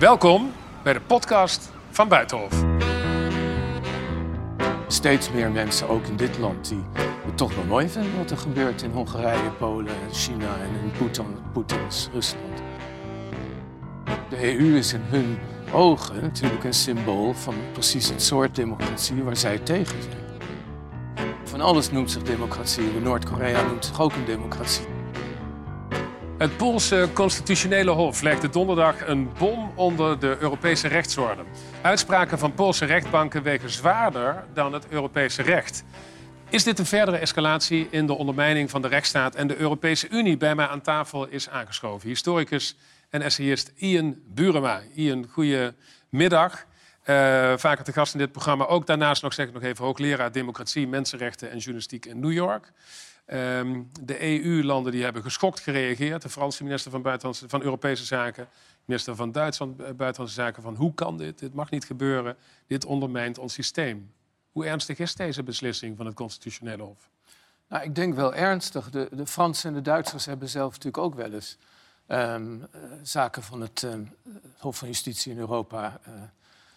Welkom bij de podcast van Buitenhof. Steeds meer mensen, ook in dit land, die het toch wel mooi vinden wat er gebeurt in Hongarije, Polen, China en in Poetin, Poetins Rusland. De EU is in hun ogen natuurlijk een symbool van precies het soort democratie waar zij tegen zijn. Van alles noemt zich democratie. Noord-Korea noemt zich ook een democratie. Het Poolse constitutionele hof legde donderdag een bom onder de Europese rechtsorde. Uitspraken van Poolse rechtbanken wegen zwaarder dan het Europese recht. Is dit een verdere escalatie in de ondermijning van de rechtsstaat en de Europese Unie? Bij mij aan tafel is aangeschoven historicus en essayist Ian Burema. Ian, goedemiddag. Uh, vaker te gast in dit programma. Ook daarnaast nog zeg ik nog even hoogleraar democratie, mensenrechten en journalistiek in New York. Um, de EU-landen die hebben geschokt gereageerd. De Franse minister van, Buitenlandse, van Europese Zaken, minister van Duitsland eh, Buitenlandse Zaken, van hoe kan dit? Dit mag niet gebeuren. Dit ondermijnt ons systeem. Hoe ernstig is deze beslissing van het Constitutionele Hof? Nou, ik denk wel ernstig. De, de Fransen en de Duitsers hebben zelf natuurlijk ook wel eens um, zaken van het uh, Hof van Justitie in Europa uh,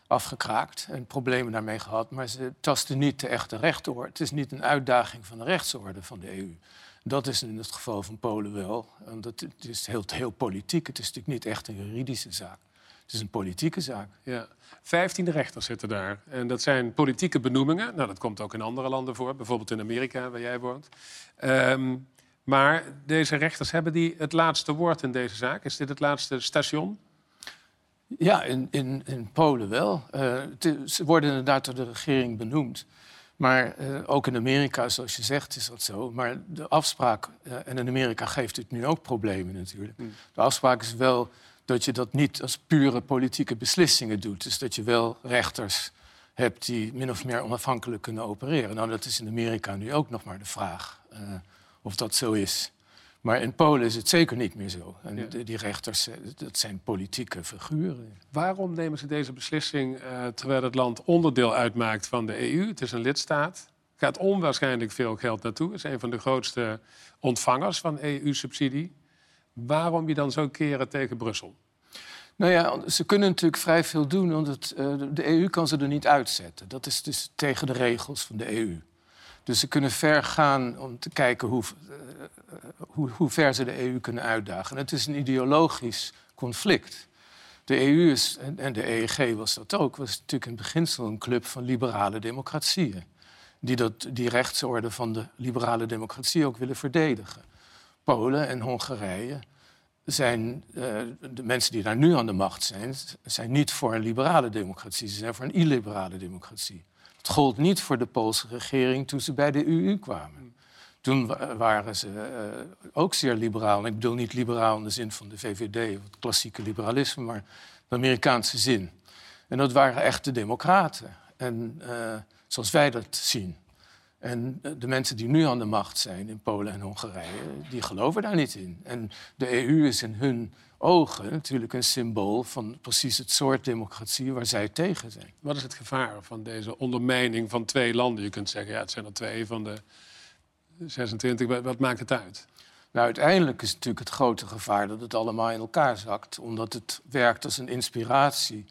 afgekraakt en problemen daarmee gehad. Maar ze tasten niet de echte rechtsorde. Het is niet een uitdaging van de rechtsorde van de EU. Dat is in het geval van Polen wel. Want het is heel, heel politiek. Het is natuurlijk niet echt een juridische zaak. Het is een politieke zaak. Ja. Vijftien rechters zitten daar. En dat zijn politieke benoemingen. Nou, dat komt ook in andere landen voor. Bijvoorbeeld in Amerika, waar jij woont. Um, maar deze rechters hebben die het laatste woord in deze zaak. Is dit het laatste station? Ja, in, in, in Polen wel. Uh, ze worden inderdaad door de regering benoemd. Maar uh, ook in Amerika, zoals je zegt, is dat zo. Maar de afspraak, uh, en in Amerika geeft het nu ook problemen natuurlijk. Mm. De afspraak is wel dat je dat niet als pure politieke beslissingen doet. Dus dat je wel rechters hebt die min of meer onafhankelijk kunnen opereren. Nou, dat is in Amerika nu ook nog maar de vraag of dat zo is. Maar in Polen is het zeker niet meer zo. En die rechters, eh, dat zijn politieke figuren. Waarom nemen ze deze beslissing uh, terwijl het land onderdeel uitmaakt van de EU? Het is een lidstaat. Gaat onwaarschijnlijk veel geld naartoe. Het is een van de grootste ontvangers van EU-subsidie. Waarom je dan zo keren tegen Brussel? Nou ja, ze kunnen natuurlijk vrij veel doen, want uh, de EU kan ze er niet uitzetten. Dat is dus tegen de regels van de EU. Dus ze kunnen ver gaan om te kijken hoe, uh, hoe, hoe, ver ze de EU kunnen uitdagen. het is een ideologisch conflict. De EU is, en de EEG was dat ook, was natuurlijk in beginsel een club van liberale democratieën. Die dat, die rechtsorde van de liberale democratie ook willen verdedigen. Polen en Hongarije zijn, uh, de mensen die daar nu aan de macht zijn, zijn niet voor een liberale democratie, ze zijn voor een illiberale democratie. Het gold niet voor de Poolse regering toen ze bij de EU kwamen. Toen waren ze uh, ook zeer liberaal. Ik bedoel niet liberaal in de zin van de VVD, het klassieke liberalisme, maar de Amerikaanse zin. En dat waren echte democraten. En uh, zoals wij dat zien. En de mensen die nu aan de macht zijn in Polen en Hongarije, die geloven daar niet in. En de EU is in hun ogen natuurlijk een symbool van precies het soort democratie waar zij tegen zijn. Wat is het gevaar van deze ondermijning van twee landen? Je kunt zeggen, ja, het zijn er twee van de 26. Wat maakt het uit? Nou, uiteindelijk is natuurlijk het grote gevaar dat het allemaal in elkaar zakt, omdat het werkt als een inspiratie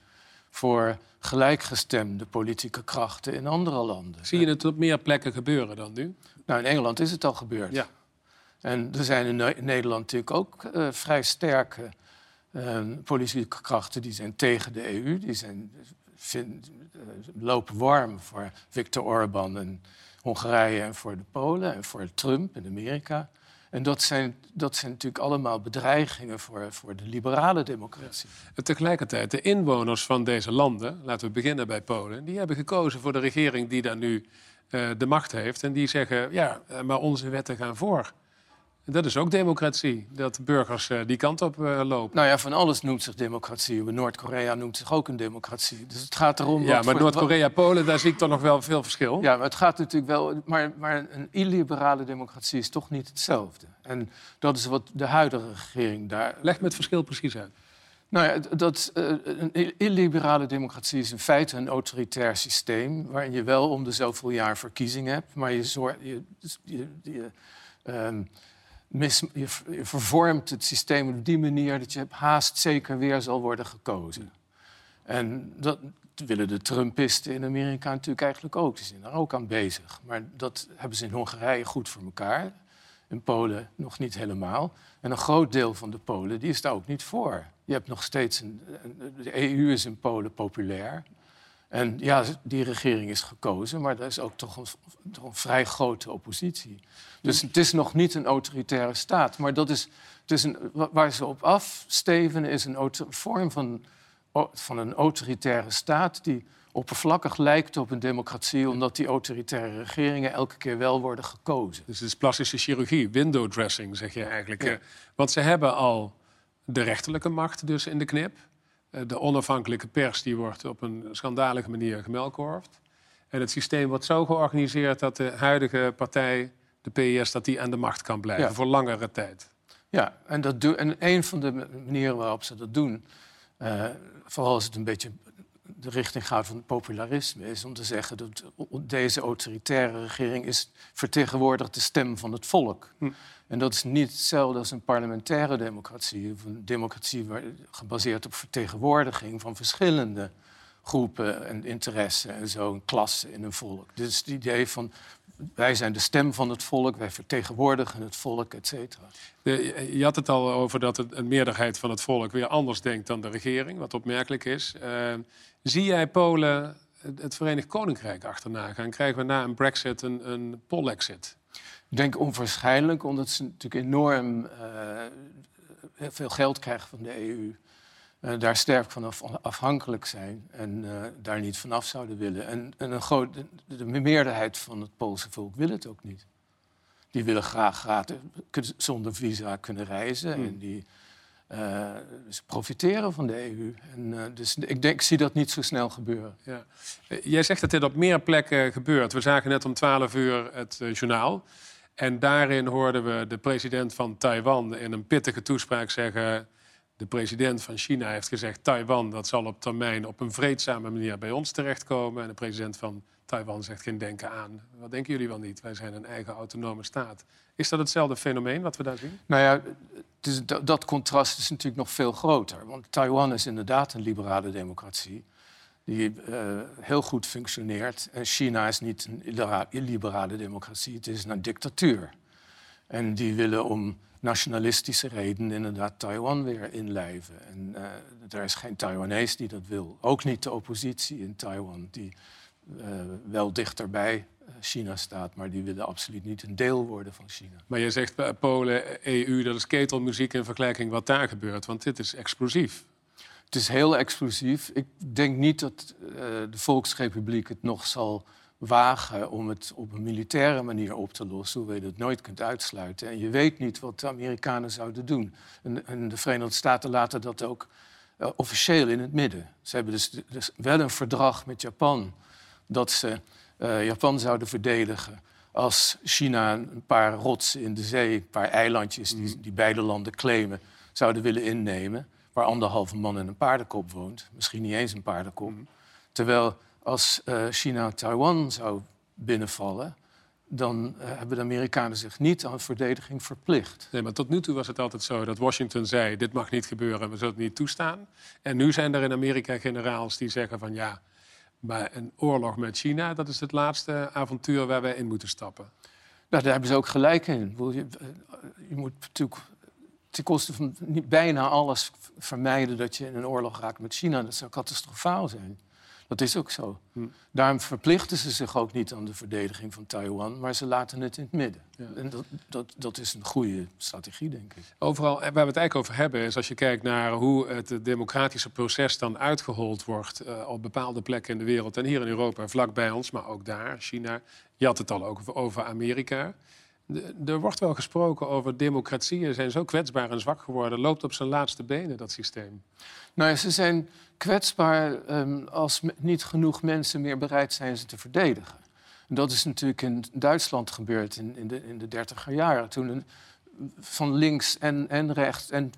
voor gelijkgestemde politieke krachten in andere landen. Zie je het op meer plekken gebeuren dan nu? Nou, in Engeland is het al gebeurd. Ja. En er zijn in Nederland natuurlijk ook uh, vrij sterke politieke krachten die zijn tegen de EU. Die zijn, vind, uh, lopen warm voor Viktor Orban en Hongarije en voor de Polen en voor Trump in Amerika. En dat zijn, dat zijn natuurlijk allemaal bedreigingen voor, voor de liberale democratie. Ja. Tegelijkertijd, de inwoners van deze landen, laten we beginnen bij Polen, die hebben gekozen voor de regering die daar nu uh, de macht heeft. En die zeggen, ja, maar onze wetten gaan voor. Dat is ook democratie, dat burgers uh, die kant op uh, lopen. Nou ja, van alles noemt zich democratie. Noord-Korea noemt zich ook een democratie. Dus het gaat erom... Ja, maar Noord-Korea, Polen, daar zie ik toch nog wel veel verschil. Ja, maar het gaat natuurlijk wel... Maar, maar een illiberale democratie is toch niet hetzelfde. En dat is wat de huidige regering daar... Leg me het verschil precies uit. Nou ja, dat, uh, een illiberale democratie is in feite een autoritair systeem... waarin je wel om de zoveel jaar verkiezingen hebt... maar je... Zorg, je, je, je um, je, vervormt het systeem op die manier dat je haast zeker weer zal worden gekozen. En dat willen de Trumpisten in Amerika natuurlijk eigenlijk ook. Die zijn daar ook aan bezig. Maar dat hebben ze in Hongarije goed voor elkaar. In Polen nog niet helemaal. En een groot deel van de Polen die is daar ook niet voor. Je hebt nog steeds een, de EU is in Polen populair. En ja, die regering is gekozen, maar er is ook toch een, toch een vrij grote oppositie. Dus het is nog niet een autoritaire staat. Maar dat is, het is een, waar ze op afsteven is een vorm van, van een autoritaire staat die oppervlakkig lijkt op een democratie, omdat die autoritaire regeringen elke keer wel worden gekozen. Dus het is plastische chirurgie, window dressing, zeg je eigenlijk. Ja. Want ze hebben al de rechterlijke macht dus in de knip. Eh, de onafhankelijke pers die wordt op een schandalige manier gemelkorfd. En het systeem wordt zo georganiseerd dat de huidige partij, de PES, dat die aan de macht kan blijven voor langere tijd. Ja, en, dat doe, en een van de manieren waarop ze dat doen, uh, vooral als het een beetje de richting gaat van het popularisme, is om te zeggen dat deze autoritaire regering is vertegenwoordigt de stem van het volk. Hm. En dat is niet hetzelfde als een parlementaire democratie, of een democratie gebaseerd op vertegenwoordiging van verschillende groepen en interessen en zo, een klasse in een volk. Dus het idee van wij zijn de stem van het volk, wij vertegenwoordigen het volk, et cetera. Je had het al over dat een meerderheid van het volk weer anders denkt dan de regering, wat opmerkelijk is. Uh, zie jij Polen het Verenigd Koninkrijk achterna gaan? Krijgen we na een brexit een, een polexit? Ik denk onwaarschijnlijk, omdat ze natuurlijk enorm uh, veel geld krijgen van de EU. Uh, daar sterk van afhankelijk zijn en uh, daar niet vanaf zouden willen. En, en een groot, de, de, meerderheid van het Poolse volk wil het ook niet. Die willen graag gratis zonder visa kunnen reizen. Hmm. En die uh, ze profiteren van de EU. En, dus ik, denk, ik zie dat niet zo snel gebeuren. Ja. Jij zegt dat dit op meer plekken gebeurt. We zagen net om 12 uur het journaal. En daarin hoorden we de president van Taiwan in een pittige toespraak zeggen... de president van China heeft gezegd... Taiwan dat zal op termijn op een vreedzame manier bij ons terechtkomen. En de president van Taiwan zegt geen denken aan. Wat denken jullie wel niet? Wij zijn een eigen autonome staat. Is dat hetzelfde fenomeen wat we daar zien? Nou ja, dat contrast is natuurlijk nog veel groter. Want Taiwan is inderdaad een liberale democratie die uh, heel goed functioneert. En China is niet een illiberale democratie, het is een dictatuur. En die willen om nationalistische redenen inderdaad Taiwan weer inlijven. En uh, er is geen Taiwanese die dat wil. Ook niet de oppositie in Taiwan, die uh, wel dichterbij China staat, maar die willen absoluut niet een deel worden van China. Maar je zegt Polen, EU, dat is ketelmuziek in vergelijking wat daar gebeurt, want dit is explosief. Het is heel explosief. Ik denk niet dat uh, de Volksrepubliek het nog zal wagen om het op een militaire manier op te lossen, hoewel je dat nooit kunt uitsluiten. En je weet niet wat de Amerikanen zouden doen. En, en de Verenigde Staten laten dat ook uh, officieel in het midden. Ze hebben dus, dus, wel een verdrag met Japan dat ze uh, Japan zouden verdedigen als China een paar rotsen in de zee, een paar eilandjes die, die beide landen claimen, zouden willen innemen waar anderhalve man en een paardenkop woont. Misschien niet eens een paardenkop. Mhm. Terwijl als uh, China Taiwan zou binnenvallen, dan uh, hebben de Amerikanen zich niet aan verdediging verplicht. Nee, maar tot nu toe was het altijd zo dat Washington zei: dit mag niet gebeuren, we zullen het niet toestaan. En nu zijn er in Amerika generaals die zeggen van ja, maar een oorlog met China, dat is het laatste avontuur waar wij in moeten stappen. Nou, daar hebben ze ook gelijk in. Je, eh, je moet natuurlijk ten koste van bijna alles vermijden dat je in een oorlog raakt met China. Dat zou catastrofaal zijn. Dat is ook zo. Hm. Daarom verplichten ze zich ook niet aan de verdediging van Taiwan, maar ze laten het in het midden. Ja. En dat, dat, dat is een goede strategie, denk ik. Overal, waar we het eigenlijk over hebben, is als je kijkt naar hoe het democratische proces dan uitgehold wordt uh, op bepaalde plekken in de wereld. En hier in Europa, vlak bij ons, maar ook daar, China. Je had het al ook over Amerika er wordt wel gesproken over democratieën zijn zo kwetsbaar en zwak geworden. Loopt op zijn laatste benen, dat systeem. Nou ja, ze zijn kwetsbaar um, als niet genoeg mensen meer bereid zijn ze te verdedigen. En dat is natuurlijk in Duitsland gebeurd in, in, de, in de jaren. Toen van links en, en rechts en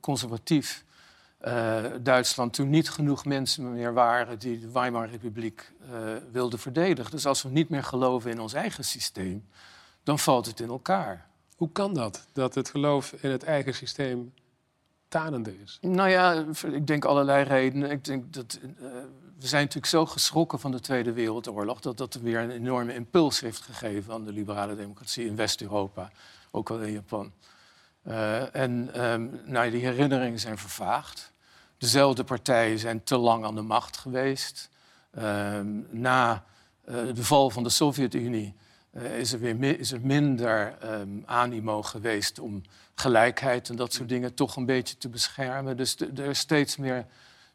conservatief uh, Duitsland... toen niet genoeg mensen meer waren die de Weimar-republiek uh, wilden verdedigen. Dus als we niet meer geloven in ons eigen systeem dan valt het in elkaar. Hoe kan dat, dat het geloof in het eigen systeem bestanende is? Nou ja, ik denk allerlei redenen. Ik denk dat, uh, we zijn natuurlijk zo geschrokken van de Tweede Wereldoorlog... dat dat weer een enorme impuls heeft gegeven aan de liberale democratie in West-Europa. Ook wel in Japan. Uh, en um, nou, die herinneringen zijn vervaagd. Dezelfde partijen zijn te lang aan de macht geweest. Um, na uh, de val van de Sovjet-Unie uh, is, er weer is er minder um, animo geweest om gelijkheid en dat soort dingen toch een beetje te beschermen. Dus er is steeds, meer,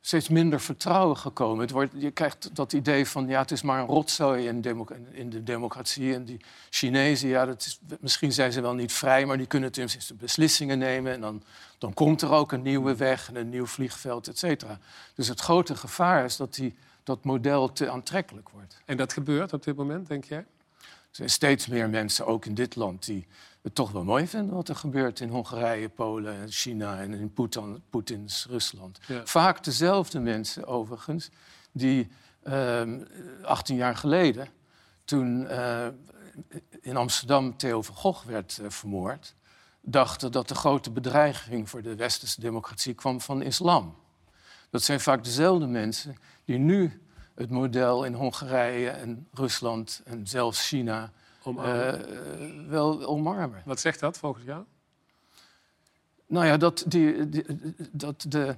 steeds minder vertrouwen gekomen. Het wordt, je krijgt dat idee van ja, het is maar een rotzooi in, in de democratie. En die Chinezen, ja, is, misschien zijn ze wel niet vrij, maar die kunnen tenminste beslissingen nemen. En dan, dan komt er ook een nieuwe weg en een nieuw vliegveld, et cetera. Dus het grote gevaar is dat die, dat model te aantrekkelijk wordt. En dat gebeurt op dit moment, denk jij? Er zijn steeds meer mensen, ook in dit land, die het toch wel mooi vinden wat er gebeurt in Hongarije, Polen, China en in Poetin, Poetins Rusland. Ja. Vaak dezelfde mensen, overigens, die uh, 18 jaar geleden, toen uh, in Amsterdam Theo van Gogh werd uh, vermoord, dachten dat de grote bedreiging voor de westerse democratie kwam van islam. Dat zijn vaak dezelfde mensen die nu het model in Hongarije en Rusland en zelfs China uh, wel omarmen. Wat zegt dat volgens jou? Nou ja, dat, die, die, dat de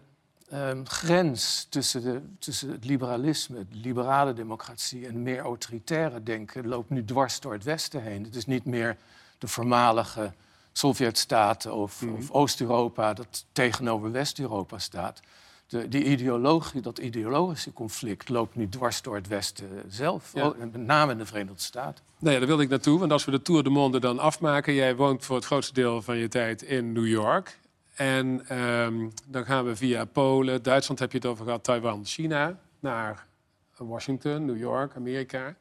um, grens tussen, de, tussen het liberalisme, de liberale democratie en meer autoritaire denken loopt nu dwars door het Westen heen. Het is niet meer de voormalige Sovjetstaten of, mm -hmm. of Oost-Europa dat tegenover West-Europa staat de, die ideologie, dat ideologische conflict loopt nu dwars door het Westen zelf. Ja. Met name in de Verenigde Staten. Nee, daar wilde ik naartoe. Want als we de Tour de Monde dan afmaken... jij woont voor het grootste deel van je tijd in New York. En um, dan gaan we via Polen, Duitsland heb je het over gehad... Taiwan, China, naar Washington, New York, Amerika.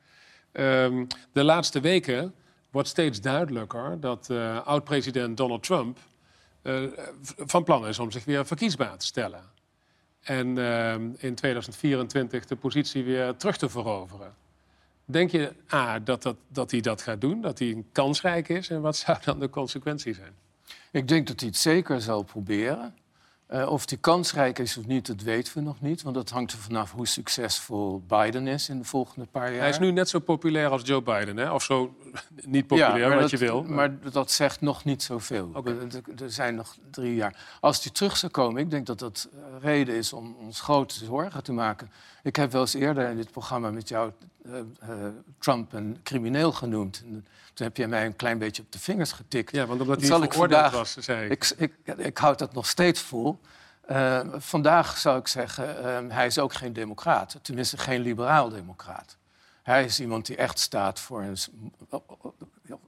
Um, de laatste weken wordt steeds duidelijker... dat uh, oud-president Donald Trump uh, van plan is om zich weer verkiesbaar te stellen en uh, in 2024 de positie weer terug te veroveren. Denk je A, dat, dat, dat hij dat gaat doen, dat hij kansrijk is... en wat zou dan de consequentie zijn? Ik denk dat hij het zeker zal proberen. Uh, of hij kansrijk is of niet, dat weten we nog niet. Want dat hangt er vanaf hoe succesvol Biden is in de volgende paar jaar. Hij is nu net zo populair als Joe Biden, hè? Of zo niet populair, ja, wat je wil. Maar dat zegt nog niet zoveel. Okay. Er zijn nog drie jaar. Als hij terug zou komen, ik denk dat dat eh, reden is om ons grote zorgen te maken. Ik heb wel eens eerder in dit programma met jou uh, uh, Trump een crimineel genoemd. En toen heb jij mij een klein beetje op de vingers getikt. Ja, want omdat hij ik vandaag, was, zei ik. Ik, ik, ik houd dat nog steeds vol. Uh, vandaag zou ik zeggen, hij is ook geen democraat. Tenminste, geen liberaal-democraat. Hij is iemand die echt staat voor een...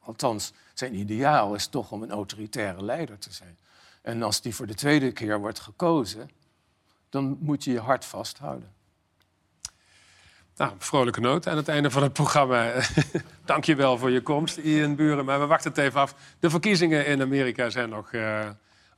Althans, zijn ideaal is toch om een autoritaire leider te zijn. En als die voor de tweede keer wordt gekozen, dan moet je je hart vasthouden. Nou, vrolijke noot aan het einde van het programma. Dank je wel voor je komst, Ian Buren. Maar we wachten het even af. De verkiezingen in Amerika zijn nog uh,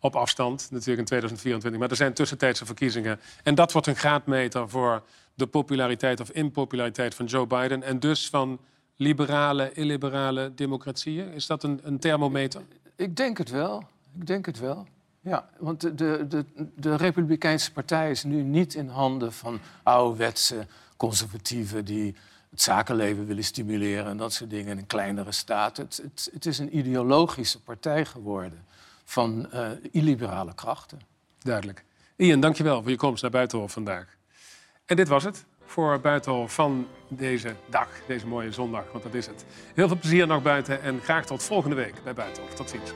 op afstand, natuurlijk in 2024. Maar er zijn tussentijdse verkiezingen. En dat wordt een graadmeter voor de populariteit of impopulariteit van Joe Biden. En dus van liberale, illiberale democratieën. Is dat een, een thermometer? Ik denk het wel. Ik denk het wel. Ja, want de, de, de, Republikeinse Partij is nu niet in handen van ouderwetse conservatieven die het zakenleven willen stimuleren en dat soort dingen in kleinere staat. Het, het, het is een ideologische partij geworden van uh, illiberale krachten. Duidelijk. Ian, dankjewel voor je komst naar Buitenhof vandaag. En dit was het voor Buitenhof van deze dag, deze mooie zondag, want dat is het. Heel veel plezier nog buiten en graag tot volgende week bij Buitenhof. Tot ziens.